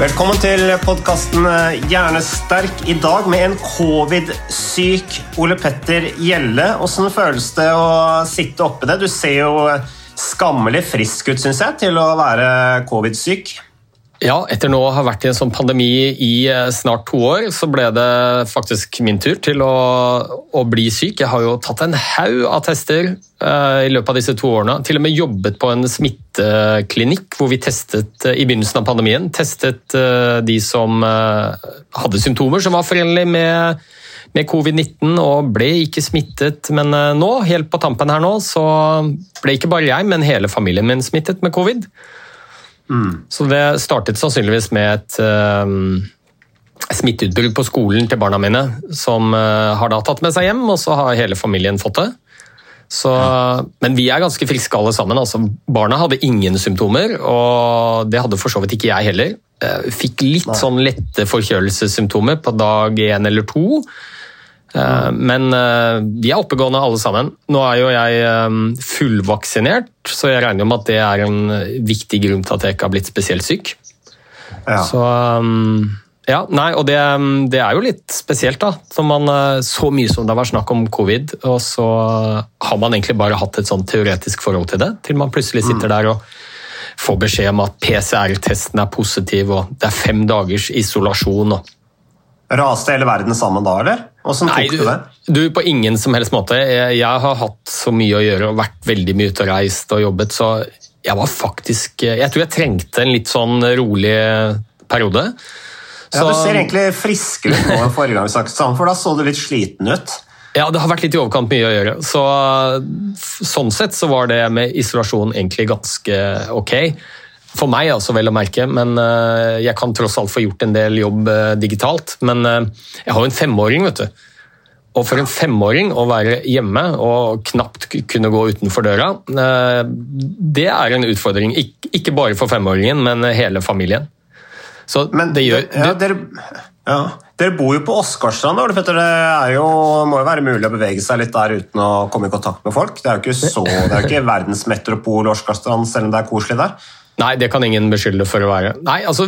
Velkommen til podkasten Hjernesterk. I dag med en covid-syk Ole Petter Gjelle. Åssen føles det å sitte oppi det? Du ser jo skammelig frisk ut, syns jeg, til å være covid-syk. Ja, etter nå å ha vært i en sånn pandemi i eh, snart to år, så ble det faktisk min tur til å, å bli syk. Jeg har jo tatt en haug av tester uh, i løpet av disse to årene. Til og med jobbet på en smitteklinikk hvor vi testet uh, i begynnelsen av pandemien testet uh, de som hadde symptomer som var forenlig med, med covid-19 og ble ikke smittet. Men nå, helt på tampen her nå, så ble ikke bare jeg, men hele familien min smittet med covid. Så det startet sannsynligvis med et uh, smitteutbrudd på skolen til barna mine, som uh, har da tatt med seg hjem, og så har hele familien fått det. Så, men vi er ganske friske alle sammen. Altså, barna hadde ingen symptomer, og det hadde for så vidt ikke jeg heller. Uh, fikk litt sånn lette forkjølelsessymptomer på dag én eller to. Eh, Men eh, vi er oppegående alle sammen. Nå er jo jeg eh, fullvaksinert, så jeg regner med at det er en viktig grunn til at jeg ikke har blitt spesielt syk. Ja. Så ja, nei, og det, det er jo litt spesielt, da. Så, man, så mye som det har vært snakk om covid, og så har man egentlig bare hatt et sånn teoretisk forhold til det, til man plutselig sitter der og får beskjed om at PCR-testen er positiv, og det er fem dagers isolasjon. og Raste hele verden sammen da, eller? Åssen Nei, tok du det? du, på ingen som helst måte. Jeg, jeg har hatt så mye å gjøre og vært veldig mye ute og reist og jobbet, så jeg var faktisk Jeg tror jeg trengte en litt sånn rolig periode. Ja, Du ser egentlig friskere ut nå enn forrige gang for da så du litt sliten ut. Ja, det har vært litt i overkant mye å gjøre. Så, sånn sett så var det med isolasjon egentlig ganske ok. For meg altså, vel å merke, men eh, jeg kan tross alt få gjort en del jobb eh, digitalt. Men eh, jeg har jo en femåring, vet du. Og for en femåring å være hjemme og knapt kunne gå utenfor døra, det er en utfordring. Ik ikke bare for femåringen, men hele familien. Så Men det gjør ja, dere, ja, dere bor jo på Åsgårdstrand, Det er jo, må jo være mulig å bevege seg litt der uten å komme i kontakt med folk. Det er jo ikke, så, det er jo ikke verdens metropol Åsgårdstrand, selv om det er koselig der. Nei, det kan ingen beskylde for å være. Nei, altså,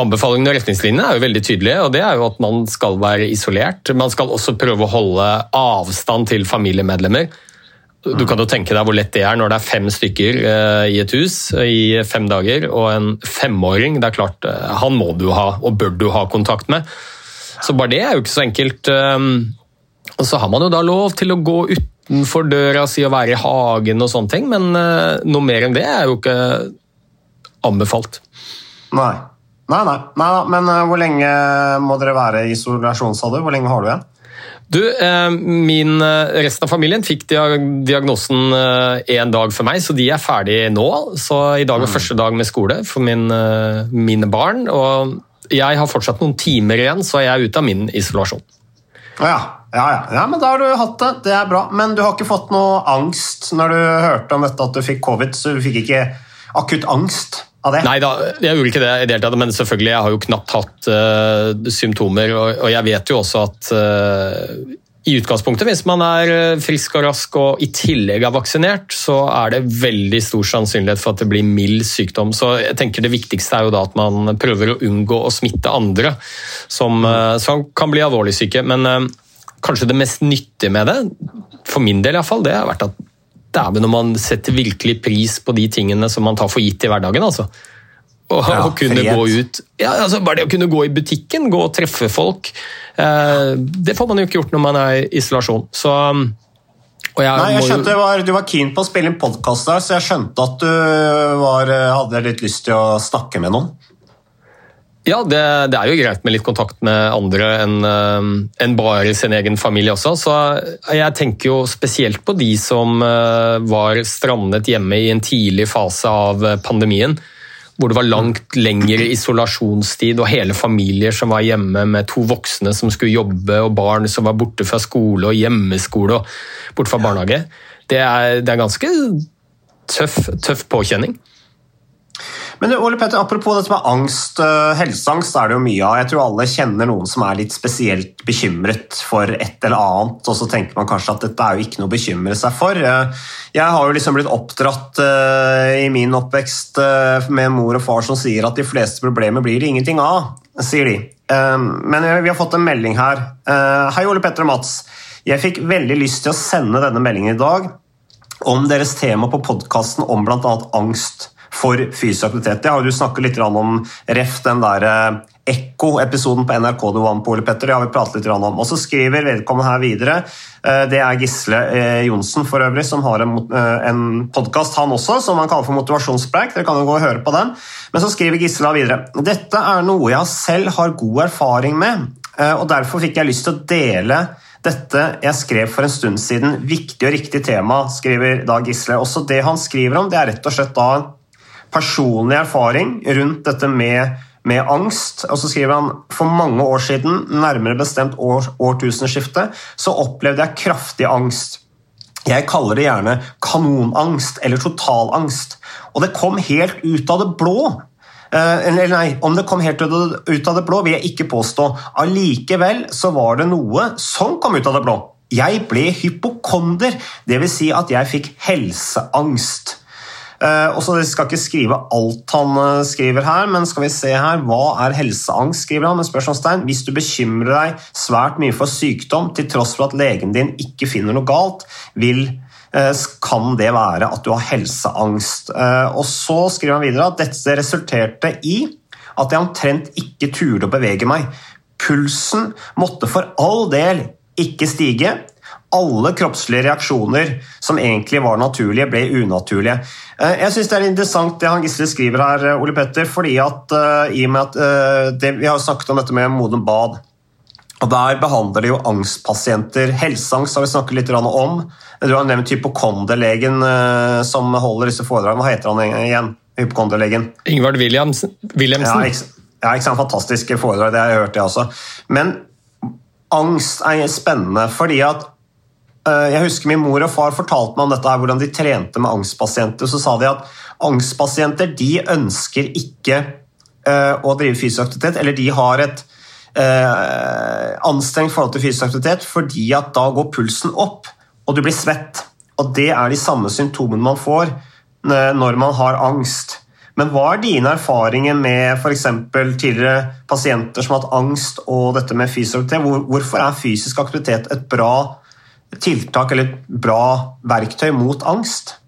Anbefalingene og retningslinjene er jo veldig tydelige, og det er jo at man skal være isolert. Man skal også prøve å holde avstand til familiemedlemmer. Du kan jo tenke deg hvor lett det er når det er fem stykker eh, i et hus i fem dager, og en femåring, det er klart, eh, han må du ha, og bør du ha kontakt med. Så bare det er jo ikke så enkelt. eh, Og så har man jo da lov til å gå utenfor døra si og være i hagen og sånne ting, men eh, noe mer enn det er jo ikke anbefalt. Nei. Nei, nei, nei. Men uh, hvor lenge må dere være i isolasjon, sa du? Hvor lenge har du igjen? Du, eh, min, eh, resten av familien fikk diagnosen én dag for meg, så de er ferdige nå. Så i dag er første dag med skole for min, eh, mine barn. Og jeg har fortsatt noen timer igjen, så jeg er ute av min isolasjon. Ja, ja, ja. ja, men da har du hatt det. Det er bra. Men du har ikke fått noe angst når du hørte om dette at du fikk covid? Så du fikk ikke akutt angst av det? Nei da, jeg gjorde ikke det i det hele tatt, men selvfølgelig, jeg har jo knapt hatt uh, symptomer, og, og jeg vet jo også at uh, i utgangspunktet, hvis man er eh, frisk og rask og i tillegg er vaksinert, så er det veldig stor sannsynlighet for at det blir mild sykdom. Så jeg tenker det viktigste er jo da at man prøver å unngå å smitte andre som, som kan bli alvorlig syke. Men kanskje det mest nyttige med det, for min del iallfall, det har vært at dæven når man setter virkelig pris på de tingene som man tar for gitt i hverdagen. altså. Og, Ja, kunne frihet. gå ut ja, altså Bare det å kunne gå i butikken, gå og treffe folk. Eh, det får man jo ikke gjort når man er i isolasjon. Så og jeg Nei, jeg må jo- du var, du var keen på å spille inn podkast der, så jeg skjønte at du var, hadde litt lyst til å snakke med noen. Ja, det, det er jo greit med litt kontakt med andre enn en bare sin egen familie også. Så jeg tenker jo spesielt på de som eh, var strandet hjemme i en tidlig fase av eh, pandemien. Hvor det var langt lengre isolasjonstid og hele familier som var hjemme med to voksne som skulle jobbe, og barn som var borte fra skole og hjemmeskole og borte fra barnehage. Det er, det er ganske tøff, tøff påkjenning. Men Ole Petter, apropos dette med angst, eh, helseangst er det jo mye av. Jeg tror alle kjenner noen som er litt spesielt bekymret for et eller annet, og så tenker man kanskje at dette er jo ikke noe å bekymre seg for. Eh, Jeg har jo liksom blitt oppdratt eh, i min oppvekst med mor og far som sier at de fleste problemer blir det ingenting av, sier de. Men vi har fått en melding her. Hei, Ole Petter og Mats. Jeg fikk veldig lyst til å sende denne meldingen i dag om deres tema på podkasten om bl.a. angst for fysisk aktivitet. Det har du snakket litt om ref den der eh, Ekko-episoden på NRK du vant på, Ole Petter. Det har vi pratet litt om. Og så skriver vedkommende her videre, eh, det er Gisle eh, Johnsen for øvrig, som har en, en podkast han også, som han kaller for Motivasjonspreik. Dere kan jo gå og høre på den. Men så skriver Gisle videre. Dette er noe jeg selv har god erfaring med, og derfor fikk jeg lyst til å dele dette jeg skrev for en stund siden, viktig og riktig tema, skriver da Gisle. Også det han skriver om, det er rett og slett da personlig erfaring rundt dette med, med angst. Og så skriver han for mange år siden, nærmere bestemt år, årtusenskiftet, så opplevde jeg kraftig angst. Jeg kaller det gjerne kanonangst eller totalangst. Og det kom helt ut av det blå. Eh, Eller nei, om det kom helt ut av det- blå, vil jeg ikke påstå. Allikevel så var det noe som kom ut av det blå. Jeg ble hypokonder, dvs. Si at jeg fikk helseangst. Eh, og så skal ikke skrive alt han eh, skriver her, men skal vi se her Hva er helseangst? skriver han med spørsmålstegn. Hvis du bekymrer deg svært mye for sykdom til tross for at legen din ikke finner noe galt, vil, eh, kan det være at du har helseangst. Og Så skriver han videre at dette resulterte i at jeg omtrent ikke turde å bevege meg. Pulsen måtte for all del ikke stige. Alle kroppslige reaksjoner som egentlig var naturlige, ble unaturlige. Eh, Jeg synes Det er interessant det han Gisle skriver her, eh, Ole Petter, fordi at eh, i og med at det, Vi har jo snakket om dette med Modum Bad. Og Der behandler de jo angstpasienter. Helseangst har vi snakket litt om. Du har nevnt hypokonderlegen som holder disse foredragene. Hva heter han igjen? Hypokonderlegen? Ingvard Williamsen. Wilhelmsen. Ja, ikke, ja, ikke sant? Fantastiske foredrag, det har jeg hørt, det også. Men angst er spennende, fordi at jeg husker min mor og far fortalte meg om dette her, hvordan de trente med angstpasienter. Så sa de at angstpasienter de ønsker ikke eh, å drive fysisk aktivitet, eller de har et eh, anstrengt forhold til fysisk aktivitet fordi at da går pulsen opp, og du blir svett. Og det er de samme symptomene man får eh, når man har angst. Men hva er dine erfaringer med f.eks. tidligere pasienter som har hatt angst og dette med fysisk aktivitet? Hvorfor er fysisk aktivitet et bra tiltak eller et bra verktøy mot angst?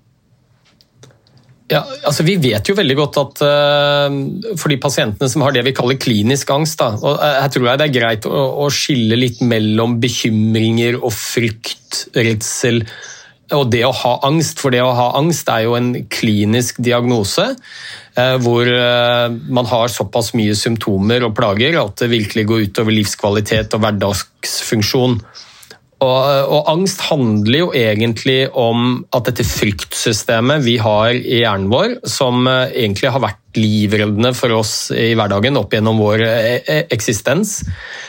Ja, altså Vi vet jo veldig godt at uh, for de pasientene som har det vi kaller klinisk angst, da, og uh, her tror jeg det er greit å, å skille litt mellom bekymringer og frykt, redsel og det å ha angst. For det å ha angst er jo en klinisk diagnose uh, hvor man har såpass mye symptomer og plager at det virkelig går utover livskvalitet og hverdagsfunksjon. Og, og, angst handler jo egentlig om at dette fryktsystemet vi har i hjernen vår, som egentlig har vært livreddende for oss i hverdagen opp gjennom vår eksistens,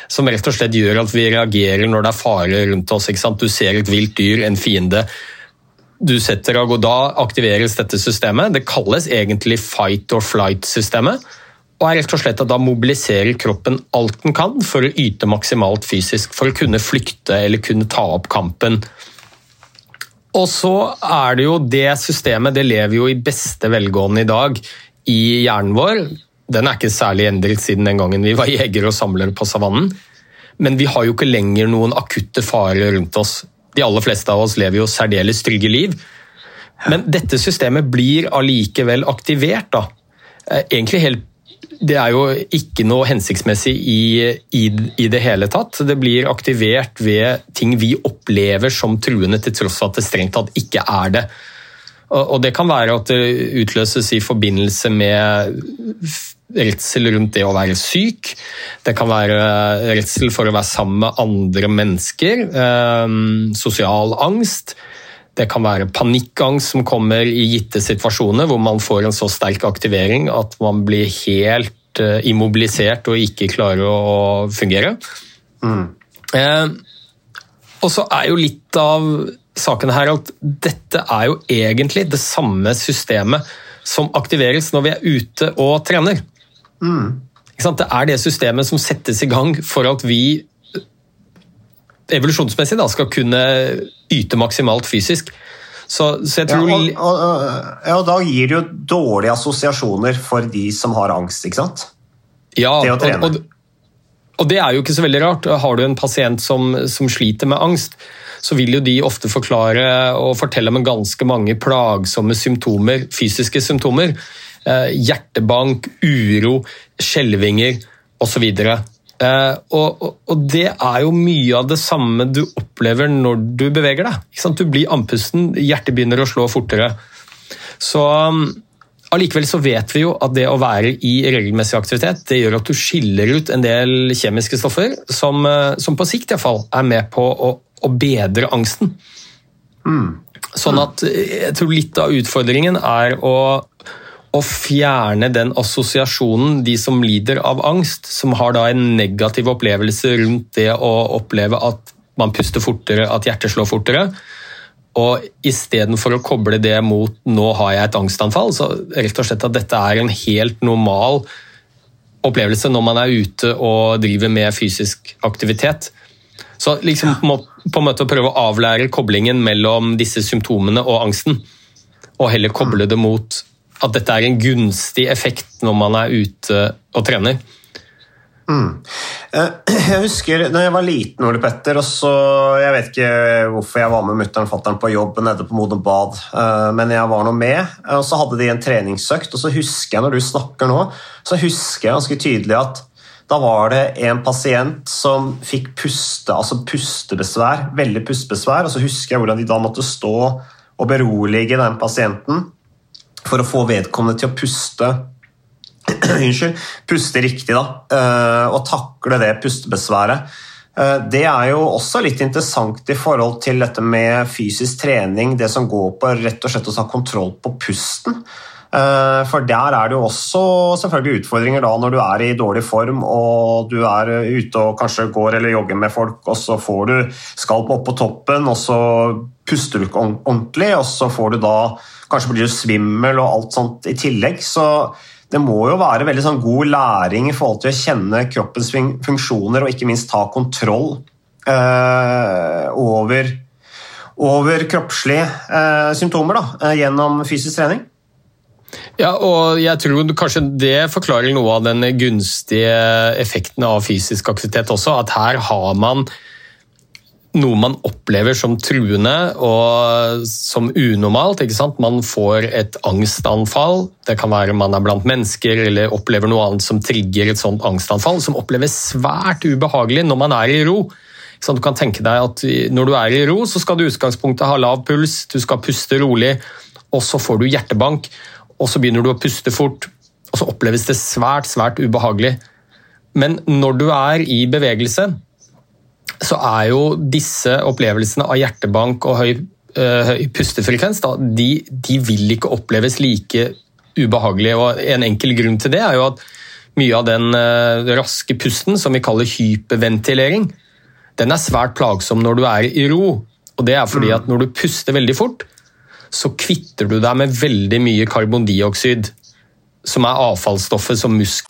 som rett og slett gjør at vi reagerer når det er fare rundt oss. Du ser et vilt dyr, en fiende. Du setter av, og Da aktiveres dette systemet. Det kalles egentlig fight or flight-systemet og er rett og slett at da mobiliserer kroppen alt den kan for å yte maksimalt fysisk, for å kunne flykte eller kunne ta opp kampen. Og så er det jo det systemet, det lever jo i beste velgående i dag i hjernen vår. Den er ikke særlig endret siden den gangen vi var jegere og samlere på savannen. Men vi har jo ikke lenger noen akutte farer rundt oss. De aller fleste av oss lever jo særdeles trygge liv. Men dette systemet blir allikevel aktivert. da. Eh, egentlig helt det er jo ikke noe hensiktsmessig i, i, i, det hele tatt. Det blir aktivert ved ting vi opplever som truende, til tross for at det strengt tatt ikke er det. Og, og Det kan være at det utløses i forbindelse med redsel rundt det å være syk. Det kan være redsel for å være sammen med andre mennesker. Eh, sosial angst. Det kan være panikkangst som kommer i gitte situasjoner hvor man får en så sterk aktivering at man blir helt uh, immobilisert og ikke klarer å fungere. Mm. Eh, og så er jo litt av saken her at dette er jo egentlig det samme systemet som aktiveres når vi er ute og trener. Mm. Det er det systemet som settes i gang for at vi evolusjonsmessig da, skal kunne yte maksimalt fysisk. Så, så jeg tror... Ja og, og, ja, og, da gir det jo dårlige assosiasjoner for de som har angst, ikke sant? Ja, og, og, det er jo ikke så veldig rart. Har du en pasient som, som, sliter med angst, så vil jo de ofte forklare og fortelle om ganske mange plagsomme symptomer, fysiske symptomer. Eh, hjertebank, uro, skjelvinger osv. Uh, og, og, det er jo mye av det samme du opplever når du beveger deg. Du blir andpusten, hjertet begynner å slå fortere. Så um, Allikevel så vet vi jo at det å være i regelmessig aktivitet det gjør at du skiller ut en del kjemiske stoffer som, uh, som på sikt i fall, er med på å, å bedre angsten. Mm. Sånn at eh, jeg tror litt av utfordringen er å å fjerne den assosiasjonen de som lider av angst, som har da en negativ opplevelse rundt det å oppleve at man puster fortere, at hjertet slår fortere. Og istedenfor å koble det mot 'nå har jeg et angstanfall', så rett og slett at dette er en helt normal opplevelse når man er ute og driver med fysisk aktivitet. Så liksom på en måte å prøve å avlære koblingen mellom disse symptomene og angsten, og heller koble det mot at dette er en gunstig effekt når man er ute og trener. Mm. Eh, jeg husker da jeg var liten, Ole Petter, og så Jeg vet ikke hvorfor jeg var med mutter'n og fatter'n på jobb nede på Modum Bad, eh, men jeg var nå med. Og så hadde de en treningsøkt, og så husker jeg når du snakker nå, så husker jeg ganske tydelig at da var det en pasient som fikk puste, altså pustebesvær, veldig pustebesvær, og så husker jeg hvordan de da måtte stå og berolige den pasienten for å få vedkommende til å puste Unnskyld, puste riktig da, eh, og takle det pustebesværet. Eh, det er jo også litt interessant i forhold til dette med fysisk trening, det som går på rett og slett å ta kontroll på pusten. Eh, for der er det jo også selvfølgelig utfordringer da når du er i dårlig form og du er ute og kanskje går eller jogger med folk, og så får du skalp opp på toppen, og så puster du ikke ordentlig, og så får du da Kanskje blir du svimmel og alt sånt i tillegg. Så det må jo være veldig sånn god læring i forhold til å kjenne kroppens funksjoner og ikke minst ta kontroll eh, over, over kroppslige eh, symptomer da, eh, gjennom fysisk trening. Ja, og jeg tror kanskje det forklarer noe av den gunstige effekten av fysisk aktivitet også. At her har man noe man opplever som truende og som unormalt. ikke sant? Man får et angstanfall. Det kan være man er blant mennesker eller opplever noe annet som trigger et sånt angstanfall, som oppleves svært ubehagelig når man er i ro. Sånn, du kan tenke deg at Når du er i ro, så skal du i utgangspunktet ha lav puls, du skal puste rolig, og så får du hjertebank, og så begynner du å puste fort, og så oppleves det svært, svært ubehagelig. Men når du er i bevegelse, så er jo disse opplevelsene av hjertebank og høy, uh, høy pustefrekvens da, de, de, vil ikke oppleves like ubehagelige. og En enkel grunn til det er jo at mye av den uh, raske pusten, som vi kaller hyperventilering, den er svært plagsom når du er i ro. og Det er fordi mm. at når du puster veldig fort, så kvitter du deg med veldig mye karbondioksid, som er avfallsstoffet som musk.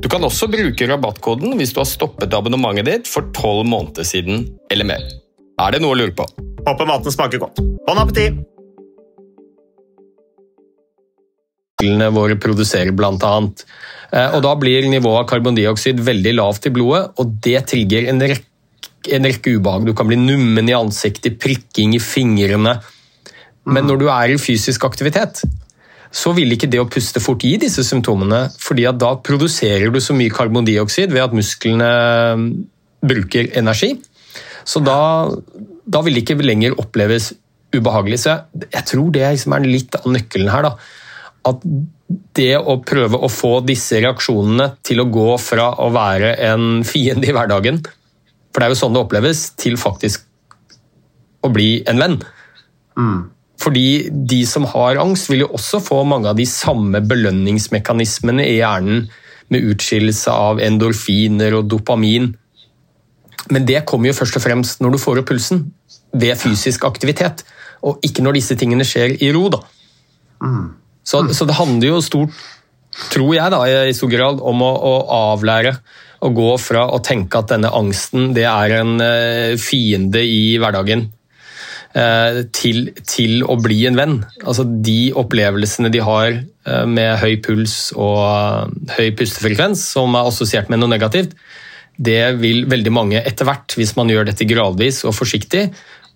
Du kan også bruke rabattkoden hvis du har stoppet abonnementet ditt for tolv måneder siden eller mer. Er det noe å lure på? Håper maten smaker godt. Bon appétit! våre produserer blant annet. Eh, Og da blir nivået av karbondioksid veldig lavt i blodet, og det trigger en rekke, en rekke ubehag. Du kan bli nummen i ansiktet, prikking i fingrene. Men når du er i fysisk aktivitet, så vil ikke det å puste fort gi disse symptomene, fordi at da produserer du så mye karbondioksid ved at musklene bruker energi. Så da, da vil det ikke lenger oppleves ubehagelig. Så jeg, jeg tror det liksom er litt av nøkkelen her. da at det å prøve å få disse reaksjonene til å gå fra å være en fiende i hverdagen, for det er jo sånn det oppleves, til faktisk å bli en venn. Fordi de som har angst, vil jo også få mange av de samme belønningsmekanismene i hjernen med utskillelse av endorfiner og dopamin. Men det kommer jo først og fremst når du får opp pulsen, ved fysisk aktivitet, og ikke når disse tingene skjer i ro. da. Så, så det handler jo stort, tror jeg, da, i stor grad om å, å avlære. Å gå fra å tenke at denne angsten det er en eh, fiende i hverdagen, til, til å bli en venn. Altså De opplevelsene de har eh, med høy puls og eh, høy pustefrekvens, som er assosiert med noe negativt, det vil veldig mange etter hvert, hvis man gjør dette gradvis og forsiktig,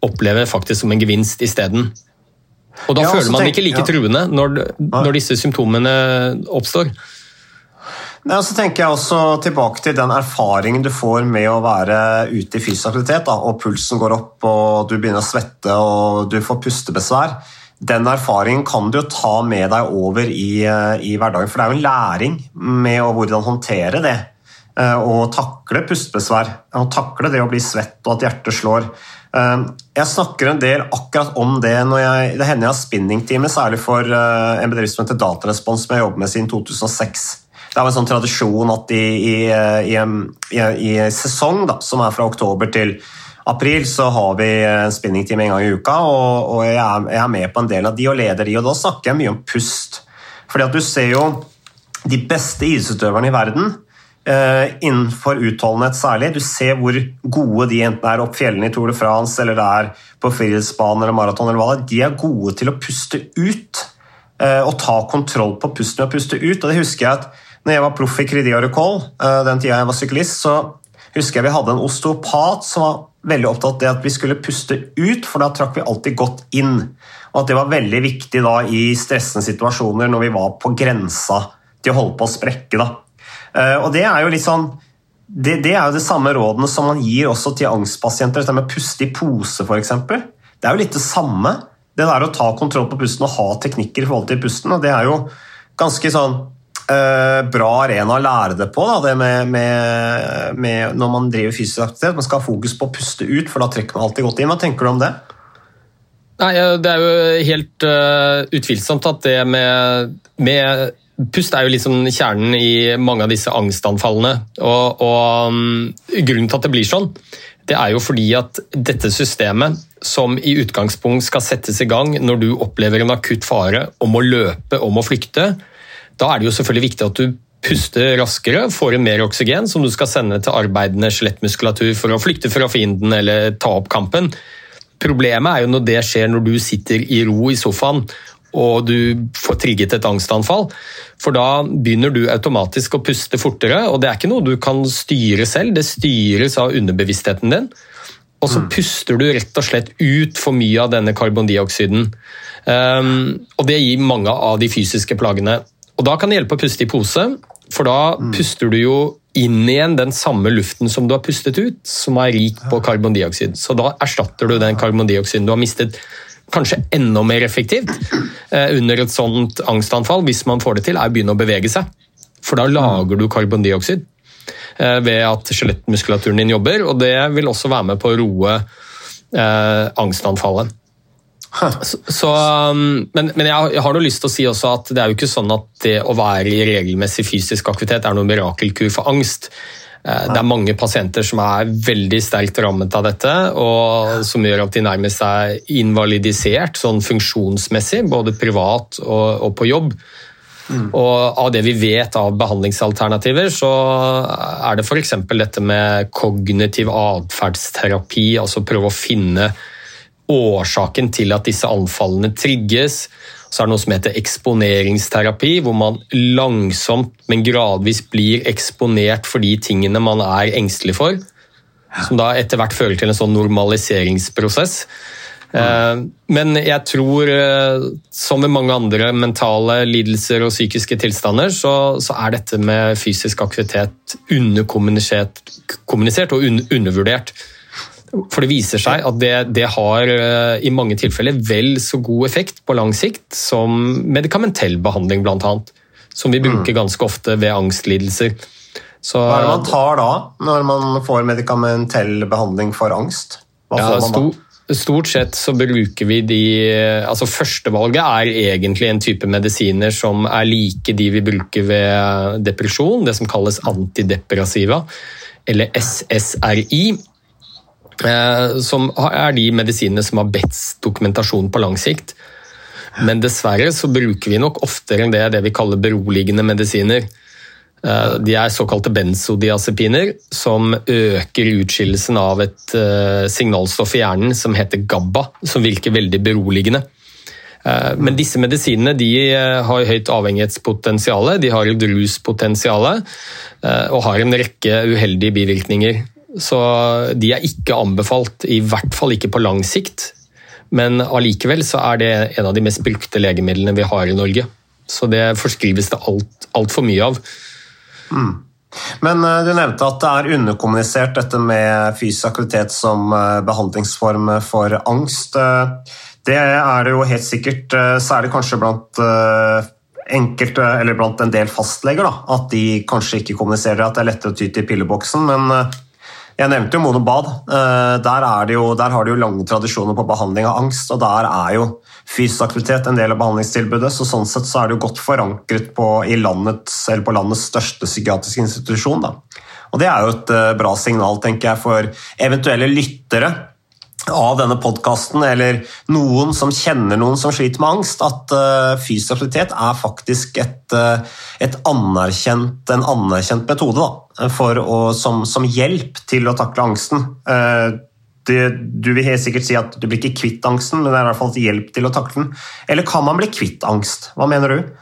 oppleve faktisk som en gevinst isteden. Og da Ja, føler man det ikke like ja. truende når, når disse symptomene oppstår. Og så tenker jeg også tilbake til den erfaringen du får med å være ute i fysisk aktivitet, da, og pulsen går opp, og du begynner å svette og du får pustebesvær. Den erfaringen kan du jo ta med deg over i, eh, i hverdagen, for det er jo en læring med å hvordan håndtere det. eh, og takle pustebesvær. Og takle det å bli svett og at hjertet slår. Eh, jeg snakker en del akkurat om det når jeg, det hender jeg har spinningtime, særlig for en bedrift som heter Datarespons, som jeg har jobbet med siden 2006. Det er en sånn tradisjon at i, i, i, i sesong, da, som er fra oktober til april, så har vi spinningtime en gang i uka. og, og jeg, er, jeg, er, med på en del av de og leder de, og da snakker jeg mye om pust. Fordi at du ser jo de beste idrettsutøverne i verden Uh, innenfor utholdenhet særlig. Du ser hvor gode de enten er opp fjellene i Tour de France eller det er på friidrettsbanen eller maraton. eller hva det er. De er gode til å puste ut uh, og ta kontroll på pusten å puste ut. og det husker jeg at når jeg var proff i Crédit Agricole, uh, den tida jeg var syklist, så husker jeg vi hadde en osteopat som var veldig opptatt av det at vi skulle puste ut, for da trakk vi alltid godt inn. Og at det var veldig viktig da i stressende situasjoner når vi var på grensa til å holde på å sprekke. da. Eh, og det er jo litt sånn det, det, er jo det samme rådene som man gir også til angstpasienter. Dette med å puste i pose, f.eks. Det er jo litt det samme. Det der å ta kontroll på pusten og ha teknikker i forhold til pusten. og Det er jo ganske sånn eh, bra arena å lære det på, da, det med, med, med, når man driver fysisk aktivitet. Man skal ha fokus på å puste ut, for da trekker man alltid godt inn. Hva tenker du om det? Nei, Det er jo helt uh, utvilsomt at det med, med Pust er jo liksom kjernen i mange av disse angstanfallene. Og, og um, Grunnen til at det blir sånn, det er jo fordi at dette systemet, som i utgangspunkt skal settes i gang når du opplever en akutt fare om å løpe, om å flykte, da er det jo selvfølgelig viktig at du puster raskere, får mer oksygen som du skal sende til arbeidende skjelettmuskulatur for å flykte fra fienden eller ta opp kampen. Problemet er jo når det skjer når du sitter i ro i sofaen og du får trigget et angstanfall. For da begynner du automatisk å puste fortere, og det er ikke noe du kan styre selv, det styres av underbevisstheten din. Og så mm. puster du rett og slett ut for mye av denne karbondioksiden. Um, og det gir mange av de fysiske plagene. Og da kan det hjelpe å puste i pose, for da mm. puster du jo inn igjen den samme luften som du har pustet ut, som er rik på karbondioksid. Så da erstatter du den karbondioksiden du har mistet kanskje enda mer effektivt eh, under et sånt angstanfall, hvis man får det til, er å begynne å bevege seg. For da lager du karbondioksid eh, ved at skjelettmuskulaturen din jobber, og det vil også være med på å roe eh, angstanfallet. Så, så, um, men, men jeg, har noe lyst til å si også at det er jo ikke sånn at det å være i regelmessig fysisk aktivitet er noen mirakelkur for angst. Eh, det er mange pasienter som er veldig sterkt rammet av dette, og som gjør at de nærmest er invalidisert sånn funksjonsmessig, både privat og, og på jobb. Mm. Og Av det vi vet av behandlingsalternativer, så er det f.eks. dette med kognitiv atferdsterapi, altså prøve å finne årsaken til at disse anfallene trigges så er det noe som heter eksponeringsterapi, hvor man langsomt, men gradvis blir eksponert for de tingene man er engstelig for. Som da etter hvert fører til en sånn normaliseringsprosess. Eh, men jeg tror, eh, som med mange andre mentale lidelser og psykiske tilstander, så, så er dette med fysisk aktivitet underkommunisert og un undervurdert. For det viser seg at det, det, har eh, i mange tilfeller vel så god effekt på lang sikt som medikamentell behandling, bl.a. Som vi bruker mm. ganske ofte ved angstlidelser. Så, Hva er det man tar da, når man får medikamentell behandling for angst? Hva ja, får man da? Stort sett så bruker vi de altså Førstevalget er egentlig en type medisiner som er like de vi bruker ved depresjon, det som kalles antidepressiva, eller SSRI. Eh, som er de medisinene som har best dokumentasjon på lang sikt. Men dessverre så bruker vi nok oftere enn det det vi kaller beroligende medisiner. Eh, de er såkalte benzodiazepiner, som øker utskillelsen av et eh, signalstoff i hjernen som heter GABA, som virker veldig beroligende. Men disse medisinene har høyt avhengighetspotensial, de har et ruspotensial og har en rekke uheldige bivirkninger. Så de er ikke anbefalt, i hvert fall ikke på lang sikt. Men allikevel så er det en av de mest brukte legemidlene vi har i Norge. Så det forskrives det altfor alt mye av. Mm. Men eh, du nevnte at det er underkommunisert dette med fysisk aktivitet som eh, behandlingsform for angst. Eh, det er det jo helt sikkert, særlig kanskje blant enkelte, eller blant en del fastleger, da, at de kanskje ikke kommuniserer at det er lettere å ty til pilleboksen. Men jeg nevnte jo Monobad. Bad. Eh, der, jo, der, har de jo lange tradisjoner på behandling av angst, og der er jo fysisk aktivitet en del av behandlingstilbudet. så Sånn sett så er det jo godt forankret på, landets, på landets største psykiatriske institusjon. Da. Og Det er jo et eh, bra signal tenker jeg, for eventuelle lyttere av denne podkasten, eller noen som kjenner noen som sliter med angst, at uh, fysisk aktivitet er faktisk et, uh, et anerkjent, en anerkjent metode da, å, som, som, hjelp til å takle angsten. Uh, det, du vil helt sikkert si at du blir ikke kvitt angsten, men det er i hvert fall et hjelp til å takle den. Eller kan man bli kvitt angst? Hva mener du?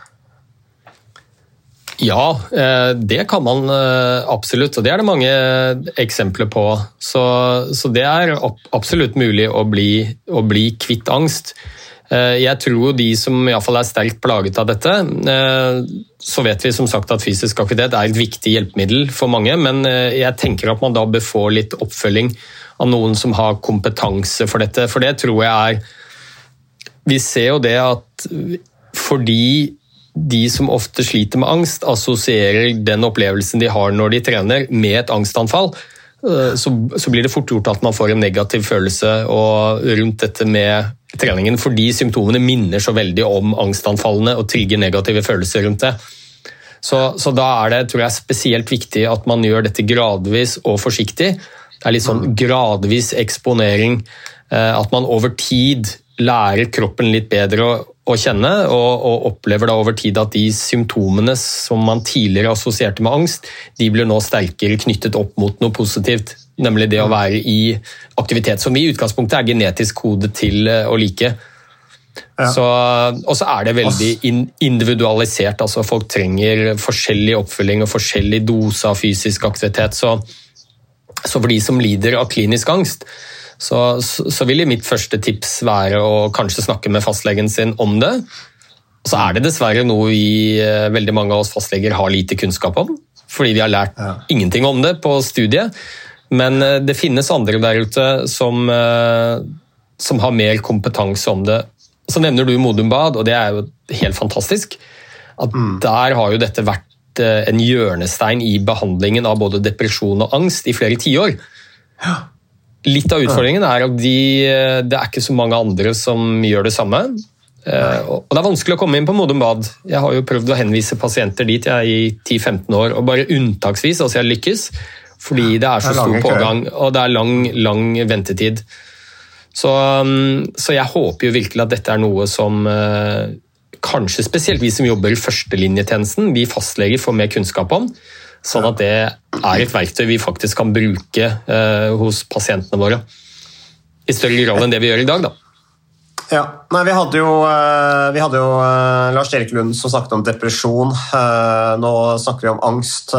Ja, eh, det kan man eh, absolutt, og det er det mange eksempler på. Så, så det er absolutt mulig å bli, å bli, kvitt angst. Eh, jeg tror de som iallfall er sterkt plaget av dette, så vet vi som sagt at fysisk aktivitet er et viktig hjelpemiddel for mange, men jeg tenker at man da bør få litt oppfølging av noen som har kompetanse for dette. For det tror jeg er Vi ser jo det at fordi de som ofte sliter med angst, assosierer den opplevelsen de har når de trener, med et angstanfall. Eh, så, så blir det fort gjort at man får en negativ følelse rundt dette med treningen, fordi symptomene minner så veldig om angstanfallene og trigger negative følelser rundt det. Så, så, da er det tror jeg, spesielt viktig at man gjør dette gradvis og forsiktig. Det er litt sånn gradvis eksponering. Eh, at man over tid lærer kroppen litt bedre å, kjenne, og, og, opplever da over tid at de symptomene som man tidligere assosierte med angst, de blir nå sterkere knyttet opp mot noe positivt. Nemlig det å være i aktivitet, som vi i utgangspunktet er genetisk kodet til eh, å like. Ja. Så, og så er det veldig individualisert. altså Folk trenger forskjellig oppfølging og forskjellig dose av fysisk aktivitet. Så, så for de som lider av klinisk angst, så, så vil mitt første tips være å kanskje snakke med fastlegen sin om det. Og så er det dessverre noe vi, eh, veldig mange av oss fastleger har lite kunnskap om. Fordi vi har lært ja. ingenting om det på studiet. Men eh, det finnes andre der ute som, eh, som har mer kompetanse om det. Så nevner du Modum Bad, og det er jo helt fantastisk. At mm. Der har jo dette vært en hjørnestein i behandlingen av både depresjon og angst i flere tiår. Ja. Litt av utfordringen er at de, det er ikke så mange andre som gjør det samme. Eh, og Det er vanskelig å komme inn på Modum Bad. Jeg har jo prøvd å henvise pasienter dit jeg i 10-15 år, og bare unntaksvis altså jeg lykkes. Fordi det er så stor pågang, og det er lang, lang ventetid. Så, um, så, jeg håper jo virkelig at dette er noe som eh, kanskje spesielt vi som jobber i førstelinjetjenesten, vi fastleger får mer kunnskap om. Sånn at det er et verktøy vi faktisk kan bruke eh, hos pasientene våre. I større grad enn det vi gjør i dag. da. Ja, Nei, Vi hadde jo, eh, vi hadde jo uh, Lars Erik Lund som snakket om depresjon. Uh, nå snakker vi om angst.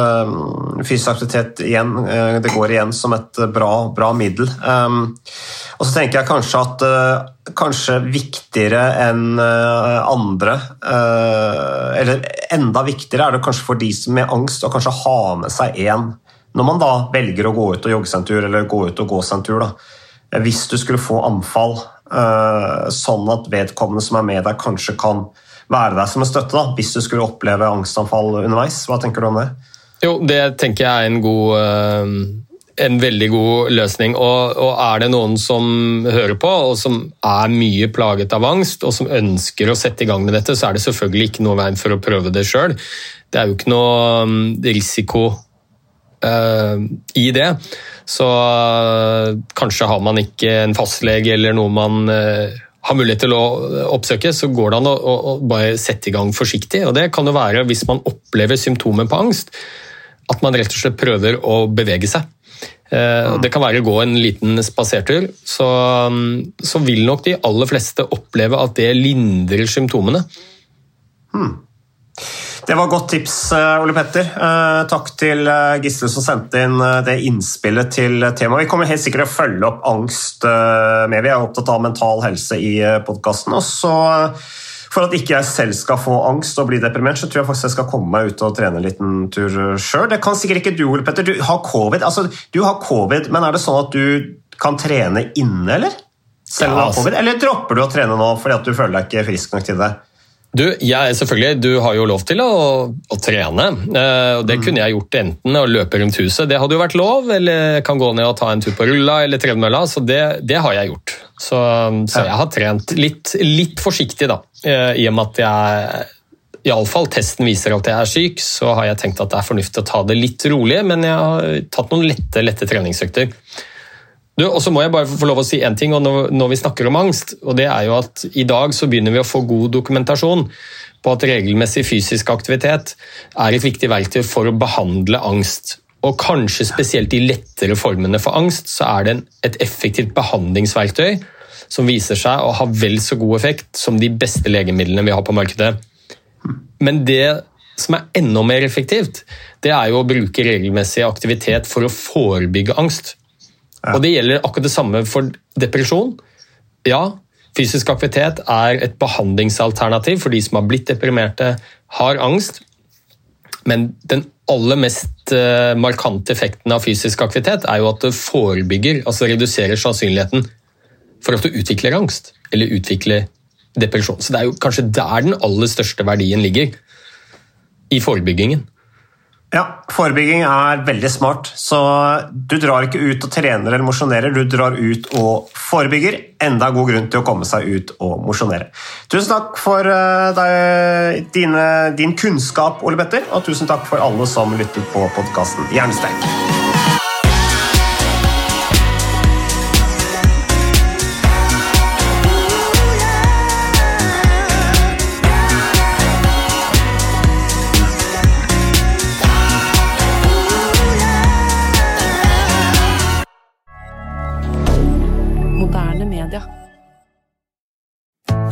Fysisk aktivitet igjen, det går igjen som et bra, bra middel. Og så tenker jeg kanskje at kanskje viktigere enn andre Eller enda viktigere er det kanskje for de som med angst å kanskje ha med seg én når man da velger å gå ut og jogge seg en tur eller gå ut og gå seg en tur. Da. Hvis du skulle få anfall, sånn at vedkommende som er med deg, kanskje kan være der som en støtte. Da, hvis du skulle oppleve angstanfall underveis. Hva tenker du om det? Jo, det tenker jeg er en god en veldig god løsning. Og, og, er det noen som hører på, og som er mye plaget av angst, og som ønsker å sette i gang med dette, så er det selvfølgelig ikke noe veien for å prøve det sjøl. Det er jo ikke noe um, risiko i det. Så uh, kanskje har man ikke en fastlege eller noe man uh, har mulighet til å oppsøke, så går det an å, å, å bare sette i gang forsiktig. Og det kan jo være hvis man opplever symptomer på angst, at man rett og slett prøver å bevege seg. Eh, det kan være å gå en liten spasertur. Så, mm, så, vil nok de aller fleste oppleve at det lindrer symptomene. Hmm. Det var godt tips, eh, Ole Petter. Eh, takk til Gisle som sendte inn det innspillet til temaet. Vi kommer helt sikkert til å følge opp angst med. Vi er opptatt av mental helse i podkasten. Og så for at ikke jeg selv skal få angst og bli deprimert, så tror jeg faktisk jeg skal komme meg ut og trene en liten tur sjøl. Det kan sikkert ikke du, Ole Petter. Du har covid, altså, du har covid, men er det sånn at du kan trene inne, eller? Selv om du har covid? Eller dropper du å trene nå fordi at du føler deg ikke frisk nok til det? Du, jeg, selvfølgelig, du har jo lov til å, å trene. Eh, og Det kunne jeg gjort enten å løpe rundt huset, det hadde jo vært lov, eller kan gå ned og ta en tur på rulla eller tredemølla. Så det, det har jeg gjort. Så, så jeg har trent litt, litt forsiktig, da. Eh, I og med at jeg Iallfall testen viser at jeg er syk, så har jeg tenkt at det er fornuftig å ta det litt rolig, men jeg har tatt noen lette, lette treningsøkter. Du, og så må jeg bare få lov å si en ting når, når vi snakker om angst. og det er jo at I dag så begynner vi å få god dokumentasjon på at regelmessig fysisk aktivitet er et viktig verktøy for å behandle angst. Og kanskje spesielt de lettere formene for angst så er det et effektivt behandlingsverktøy som viser seg å ha vel så god effekt som de beste legemidlene vi har på markedet. Men det som er enda mer effektivt, det er jo å bruke regelmessig aktivitet for å forebygge angst. Og Det gjelder akkurat det samme for depresjon. Ja, fysisk aktivitet er et behandlingsalternativ for de som har blitt deprimerte, har angst. Men den aller mest eh, markante effekten av fysisk aktivitet er jo at det forebygger, altså reduserer sannsynligheten for at du utvikler angst eller utvikler depresjon. Så det er jo kanskje der den aller største verdien ligger. I forebyggingen. Ja, forebygging er veldig smart. Så du drar ikke ut og trener eller mosjonerer, du drar ut og forebygger. Enda god grunn til å komme seg ut og mosjonere. Tusen takk for eh, deg, dine, din kunnskap, Ole Petter, og tusen takk for alle som lyttet på podkasten Jernstein.